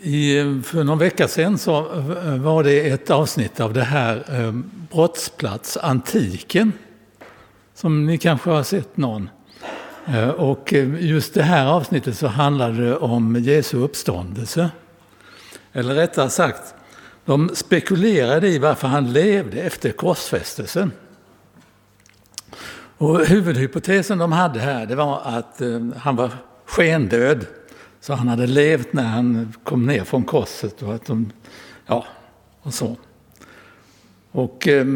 I, eh, för någon vecka sedan så eh, var det ett avsnitt av det här eh, Brottsplats Antiken. Som ni kanske har sett någon. Eh, och eh, just det här avsnittet så handlade det om Jesu uppståndelse. Eller rättare sagt, de spekulerade i varför han levde efter korsfästelsen. Och huvudhypotesen de hade här det var att eh, han var skendöd. Så han hade levt när han kom ner från korset och att de, ja, och så. Och eh,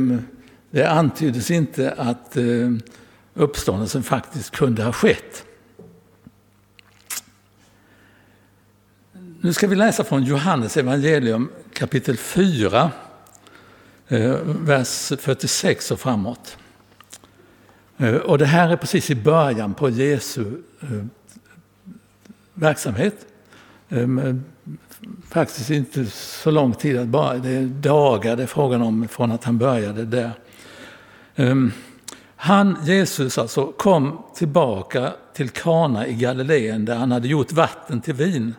det antyddes inte att eh, uppståndelsen faktiskt kunde ha skett. Nu ska vi läsa från Johannes evangelium kapitel 4, eh, vers 46 och framåt. Eh, och det här är precis i början på Jesu eh, verksamhet. Ehm, faktiskt inte så lång tid, att bara, det är dagar det är frågan om från att han började där. Ehm, han, Jesus alltså, kom tillbaka till Kana i Galileen där han hade gjort vatten till vin.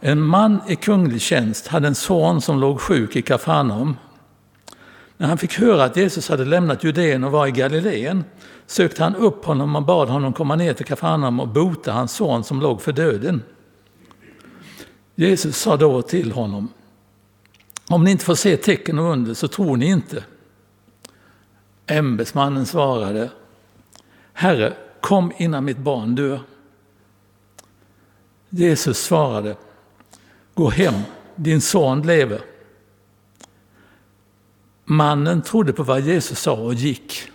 En man i kunglig tjänst hade en son som låg sjuk i Kafarnaum. När han fick höra att Jesus hade lämnat Judeen och var i Galileen sökte han upp honom och bad honom komma ner till Kafarnaum och bota hans son som låg för döden. Jesus sa då till honom, om ni inte får se tecken och under så tror ni inte. Ämbetsmannen svarade, Herre, kom innan mitt barn dör. Jesus svarade, gå hem, din son lever. Mannen trodde på vad Jesus sa och gick.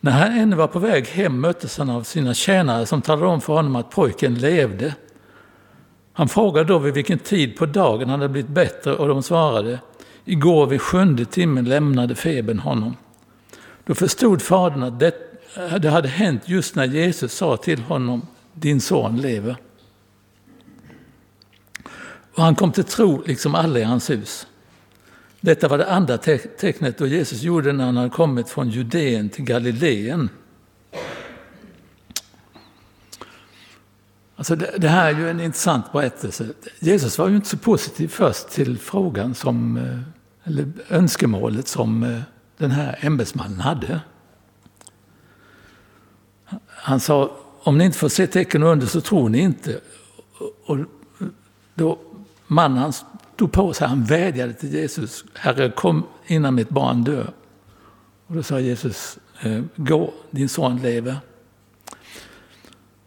När han ännu var på väg hem möttes han av sina tjänare som talade om för honom att pojken levde. Han frågade då vid vilken tid på dagen han hade blivit bättre och de svarade Igår vid sjunde timmen lämnade febern honom. Då förstod fadern att det, det hade hänt just när Jesus sa till honom Din son lever. Och han kom till tro liksom alla i hans hus. Detta var det andra tecknet då Jesus gjorde när han hade kommit från Judeen till Galileen. Alltså det, det, här är ju en intressant berättelse. Jesus var ju inte så positiv först till frågan som, eh, eller önskemålet som eh, den här ämbetsmannen hade. Han sa, om ni inte får se tecken och under så tror ni inte. Och då mannen tog på sig, han vädjade till Jesus, Herre kom innan mitt barn dör. Och då sa Jesus, eh, gå, din son lever.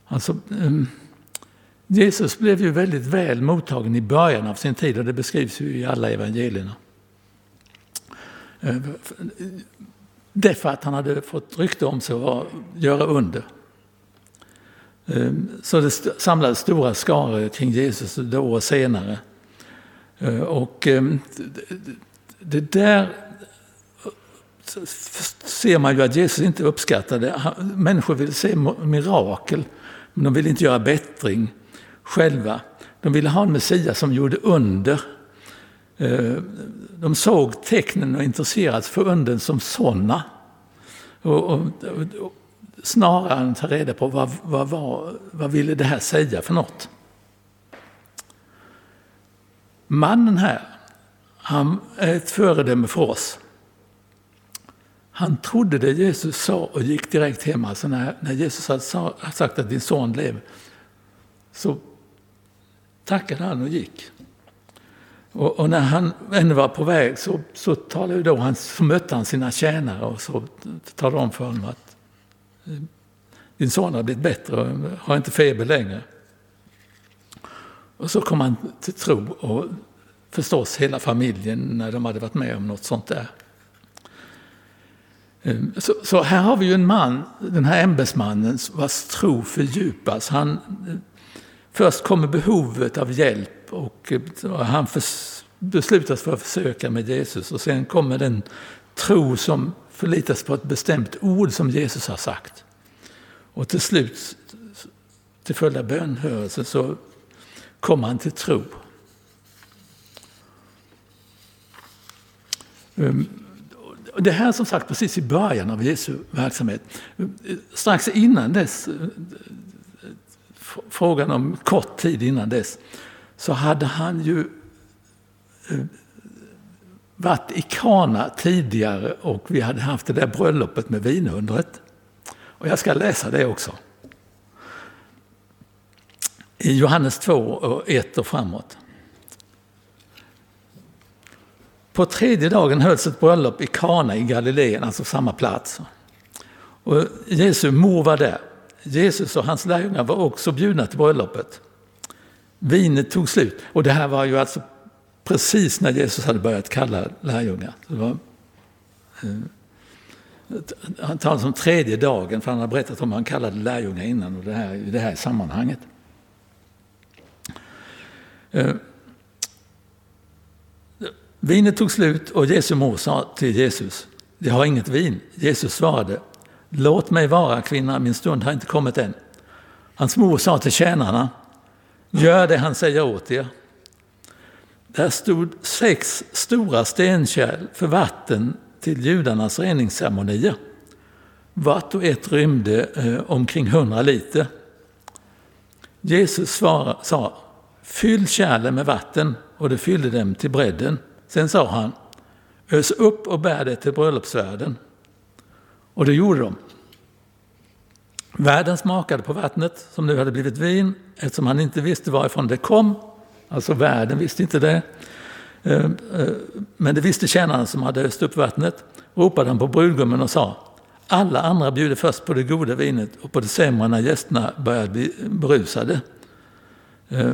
Alltså, ehm, Jesus blev ju väldigt väl mottagen i början av sin tid och det beskrivs ju i alla evangelierna. Eh, Därför att han hade fått rykte om sig att göra under. Ehm, så det samlades stora skaror kring Jesus då och senare. Eh, och eh, det där ser man ju att Jesus inte uppskattade. Människor vill se mirakel, men de vill inte göra bättring själva. De ville ha en Messias som gjorde under. Eh, de såg tecknen och intresserades för undren som sådana. Och, och, och, snarare än att ta reda på vad, vad, vad, vad ville det här säga för något. Mannen här, han är ett föredöme för oss. Han trodde det Jesus sa och gick direkt hem. Alltså när, när Jesus hade sagt att din son lever, så tackade han och gick. Och, och när han ännu var på väg så, så, talade då han, så mötte han sina tjänare och så talade om för honom att eh, din son har blivit bättre och har inte feber längre. Och så kom han till tro och förstås hela familjen när de hade varit med om något sånt där. Ehm, så, så här har vi ju en man, den här ämbetsmannen, vars tro fördjupas. Han, eh, först kommer behovet av hjälp och, eh, han för, beslutas för att försöka med Jesus och sen kommer den tro som förlitas på ett bestämt ord som Jesus har sagt. Och till slut, till följd av bönhörelsen, så kommer han till tro. Ehm, det här som sagt precis i början av Jesu verksamhet. Strax innan dess eh, frågan om kort tid innan dess, så hade han ju eh, varit i Kana tidigare och vi hade haft det där bröllopet med vinundret. Och jag ska läsa det också. I Johannes 2 och 1 och framåt. På tredje dagen hölls ett bröllop i Kana i Galileen, alltså samma plats. Och Jesu mor var där. Jesus och hans lärjungar var också bjudna till bröllopet. Vinet tog slut. Och det här var ju alltså precis när Jesus hade börjat kalla lärjungar. Det var, eh, han talar om tredje dagen, för han har berättat om hur han kallade lärjungar innan och det här, i det här sammanhanget. Eh, vinet tog slut och Jesu mor sa till Jesus, det har inget vin. Jesus svarade, låt mig vara kvinna, min stund har inte kommit än. Hans mor sa till tjänarna, gör det han säger åt er. Där stod sex stora stenkärl för vatten till judarnas reningsceremonier. Vart och ett rymde eh, omkring hundra liter. Jesus svara, sa, fyll kärlen med vatten och det fyllde dem till bredden. Sen sa han, ös upp och bär det till bröllopsvärden. Och det gjorde de. Värden smakade på vattnet som nu hade blivit vin eftersom han inte visste varifrån det kom. Alltså värden visste inte det. Eh, eh, men det visste tjänaren som hade öst upp vattnet. Ropade han på brudgummen och sa alla andra bjuder först på det goda vinet och på det sämre när gästerna börjar bli berusade. Eh,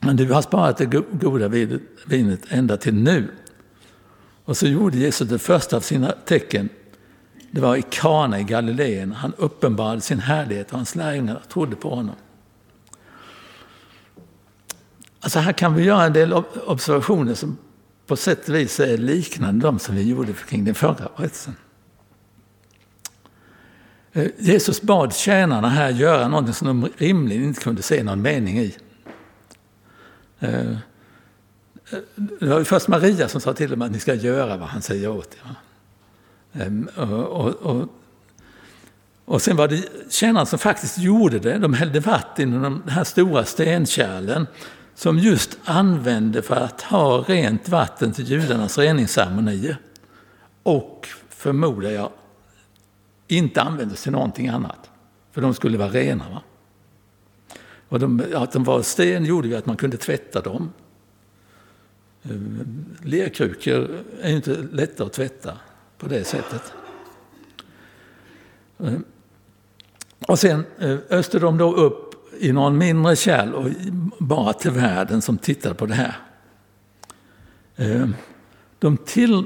men du har sparat det goda vinet ända till nu. Och så gjorde Jesus det första av sina tecken. Det var i Kana i Galileen. Han uppenbarade sin härlighet och hans lärjungar trodde på honom. Alltså här kan vi göra en del observationer som på sätt och vis är liknande de som vi gjorde kring den förra berättelsen. Eh, Jesus bad tjänarna här göra något som de rimligen inte kunde se någon mening i. Eh, det var först Maria som sa till dem att ni ska göra vad han säger åt er. Ehm, och, och, och, och sen var det tjänarna som faktiskt gjorde det. De hällde vatten i de här stora stenkärlen som just använde för att ha rent vatten till judarnas reningsceremonier. Och, förmodar jag, inte användes till någonting annat. För de skulle vara rena. Va? Och de, att de var sten gjorde ju att man kunde tvätta dem. Eh, lerkrukor är ju inte lätta att tvätta på det sättet. Eh, och sen eh, öste de då upp i någon mindre kärl och bara till världen som tittade på det här. De till,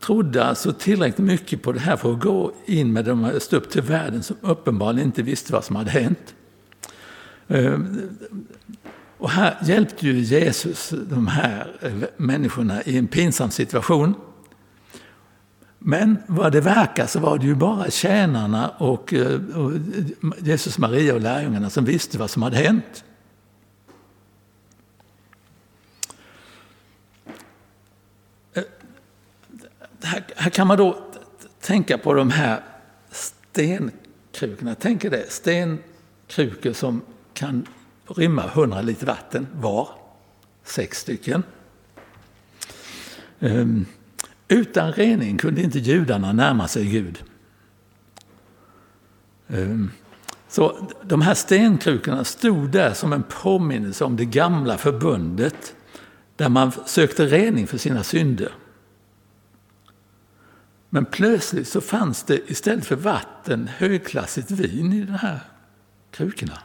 trodde alltså tillräckligt mycket på det här för att gå in med dem öste upp till världen som uppenbarligen inte visste vad som hade hänt. Eh, och här hjälpte ju Jesus de här eh, människorna i en pinsam situation. Men vad det verkar så var det ju bara tjänarna och, eh, och Jesus, Maria och lärjungarna som visste vad som hade hänt. Här, här kan man då tänka på de här stenkrukorna. Tänk er det, stenkrukor som kan rymma 100 liter vatten var, sex stycken. Um, utan rening kunde inte judarna närma sig Gud. Um, så de här stenkrukorna stod där som en påminnelse om det gamla förbundet där man sökte rening för sina synder. Men plötsligt så fanns det istället för vatten högklassigt vin i de här krukorna.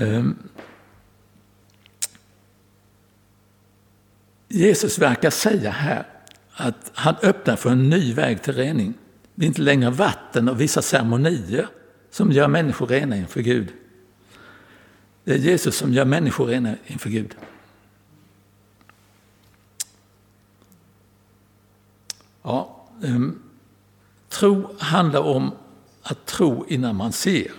Ehm, Jesus verkar säga här att han öppnar för en ny väg till rening. Det är inte längre vatten och vissa ceremonier som gör människor rena inför Gud. Det är Jesus som gör människor rena inför Gud. Ja, um, tro handlar om att tro innan man ser.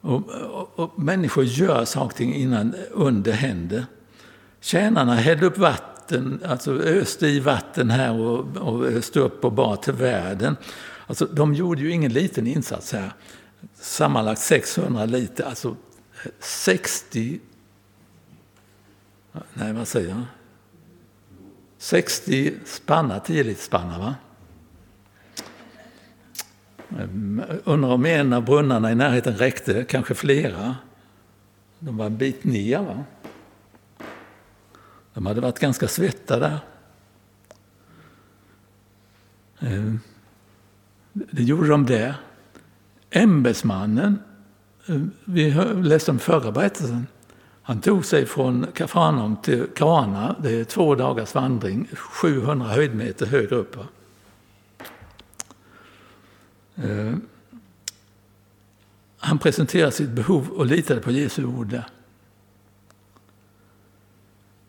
Och, och, och människor gör saker innan under händer. Tjänarna hällde upp vatten, alltså öste i vatten här och, och öste upp och bar till världen. Alltså, de gjorde ju ingen liten insats här. Sammanlagt 600 liter, alltså 60... Nej, vad säger jag? 60 spannar, 10 liter spannar, va? Eh, undrar om en av brunnarna i närheten räckte, kanske flera. De var en bit ner. Va? De hade varit ganska svettade. Eh, det gjorde de där. Ämbetsmannen, eh, vi läste om förra berättelsen, han tog sig från Kafarnaum till Kana, det är två dagars vandring, 700 höjdmeter högre upp. Eh, han presenterade sitt behov och litade på Jesu ord där.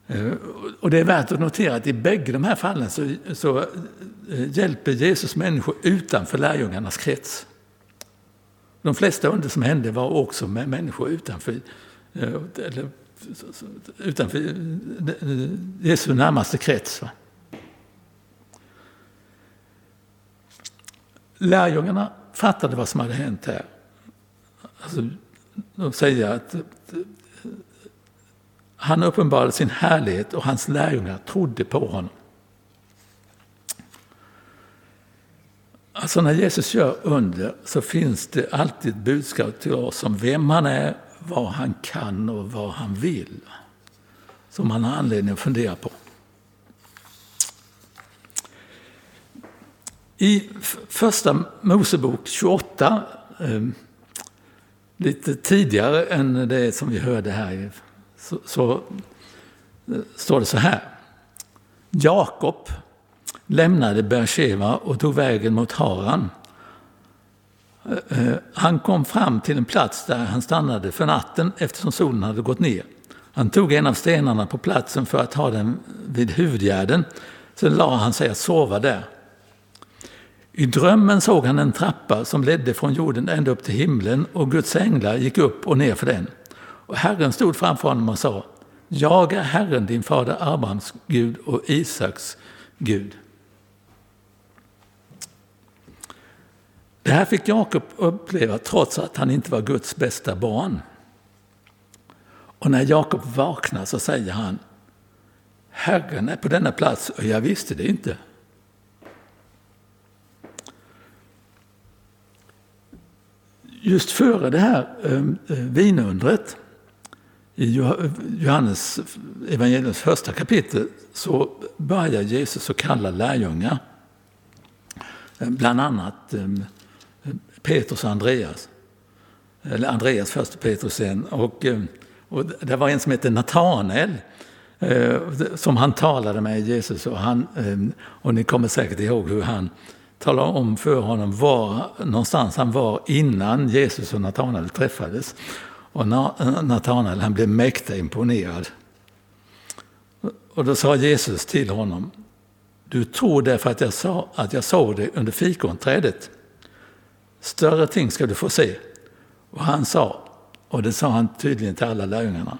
Eh, och det är värt att notera att i bägge de här fallen så, så eh, hjälper Jesus människor utanför lärjungarnas krets. De flesta under som hände var också med människor utanför, eh, eller, utanför eh, Jesu närmaste krets. Va? Lärjungarna fattade vad som hade hänt här. Alltså, de säger att eh, han uppenbarade sin härlighet och hans lärjungar trodde på honom. Alltså när Jesus gör under så finns det alltid ett budskap till oss om vem han är, vad han kan och vad han vill. Som man har anledning att fundera på. I första Mosebok 28, ehm, lite tidigare än det som vi hörde här, så, så eh, står det så här. Jakob lämnade Beersheva och tog vägen mot Haran. Eh, eh, han kom fram till en plats där han stannade för natten eftersom solen hade gått ner. Han tog en av stenarna på platsen för att ha den vid huvudgärden. Sen la han sig att sova där. I drömmen såg han en trappa som ledde från jorden ända upp till himlen och Guds änglar gick upp och ner för den. Och Herren stod framför honom och sa, jag är Herren din fader Abrahams Gud och Isaks Gud. Det här fick Jakob uppleva trots att han inte var Guds bästa barn. Och när Jakob vaknar så säger han, Herren är på denna plats och jag visste det inte. Just före det här ehm, eh, vinundret i Johannes evangeliums första kapitel så börjar Jesus att kalla lärjungar. Ehm, bland annat ehm, Petrus och Andreas. Eller Andreas först och Petrus sen. Och, och det var en som hette Natanael eh, som han talade med Jesus. Och, han, och ni kommer säkert ihåg hur han talar om för honom var någonstans han var innan Jesus och Natanael träffades. Och Natanael han blev mäkta imponerad. Och då sa Jesus till honom, du tror därför att jag sa att jag såg dig under fikonträdet. Större ting ska du få se. Och han sa, och det sa han tydligen till alla lärjungarna,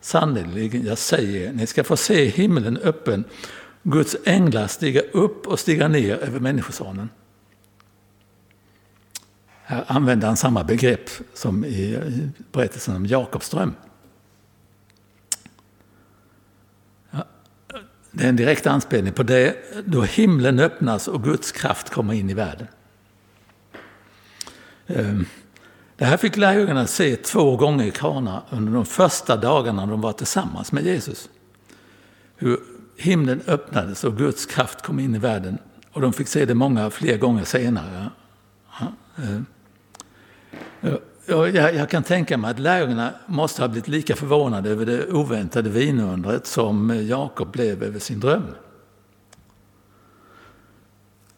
sannerligen jag säger ni ska få se himlen öppen Guds änglar stiga upp och stiga ner över Människosonen. Här använder han samma begrepp som i berättelsen om Jakobström. Det är en direkt anspelning på det då himlen öppnas och Guds kraft kommer in i världen. Ehm, det här fick lärjungarna se två gånger i Kana under de första dagarna de var tillsammans med Jesus. Hur himlen öppnades och Guds kraft kom in i världen. Och de fick se det många fler gånger senare. Eh. Jag, jag kan tänka mig att lärjungarna måste ha blivit lika förvånade över det oväntade vinundret som Jakob blev över sin dröm.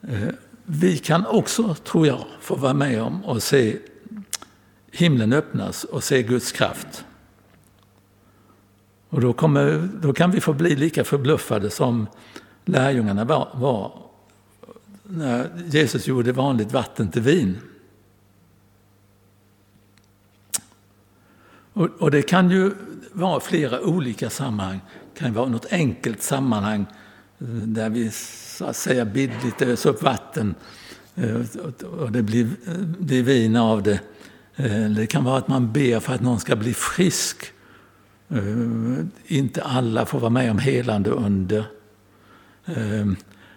Eh, vi kan också, tror jag, få vara med om och se himlen öppnas och se Guds kraft. Och då, kommer, då kan vi få bli lika förbluffade som lärjungarna var, var när Jesus gjorde vanligt vatten till vin. Och, och, det kan ju vara flera olika sammanhang. Det kan vara något enkelt sammanhang där vi så att säga bildligt öser upp vatten eh, och det blir, eh, blir vin av det. Eh, det kan vara att man ber för att någon ska bli frisk. Eh, inte alla får vara med om helande under. Eh,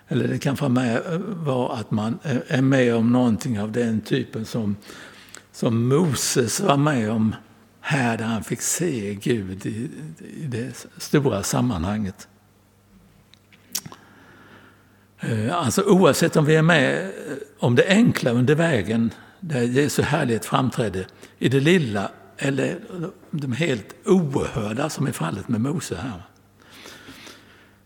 eller det kan eh, vara att man är med om någonting av den typen som, som Moses var med om här där han fick se Gud i, i det stora sammanhanget. Alltså oavsett om vi är med om det enkla under vägen där Jesu härlighet framträdde i det lilla eller de helt oerhörda som är fallet med Mose här.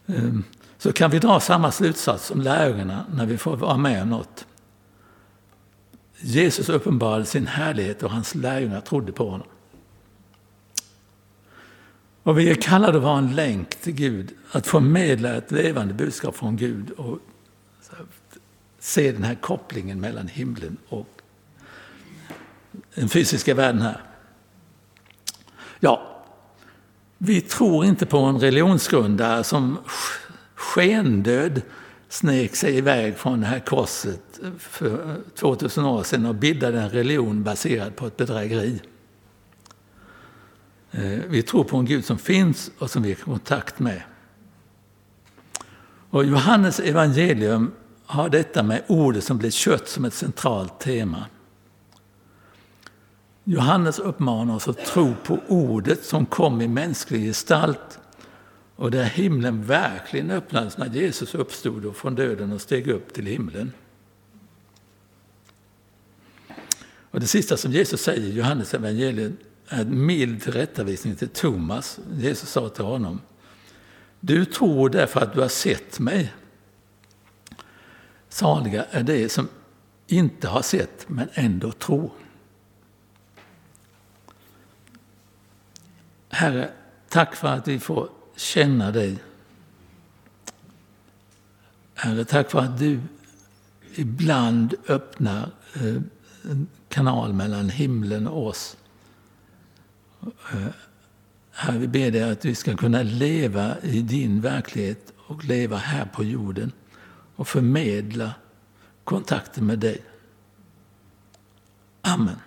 Ehm, så kan vi dra samma slutsats som lärjungarna när vi får vara med om något. Jesus uppenbarade sin härlighet och hans lärjungar trodde på honom. Och vi är kallade att vara en länk till Gud, att förmedla ett levande budskap från Gud och se den här kopplingen mellan himlen och den fysiska världen här. Ja, vi tror inte på en religionsgrundare som skendöd snek sig iväg från det här korset för 2000 år sedan och bildade en religion baserad på ett bedrägeri. Eh, vi tror på en Gud som finns och som vi har kontakt med. Och Johannes evangelium har detta med ordet som blir kött som ett centralt tema. Johannes uppmanar oss att tro på ordet som kom i mänsklig gestalt och där himlen verkligen öppnades när Jesus uppstod från döden och steg upp till himlen. Och det sista som Jesus säger i Johannes evangeliet är en mild tillrättavisning till Thomas. Jesus sa till honom, du tror därför att du har sett mig. Saliga är de som inte har sett men ändå tror. Herre, tack för att vi får känna dig. Herre, tack för att du ibland öppnar eh, en kanal mellan himlen och oss. Eh, Herre, vi ber dig att vi ska kunna leva i din verklighet och leva här på jorden och förmedla kontakten med dig. Amen.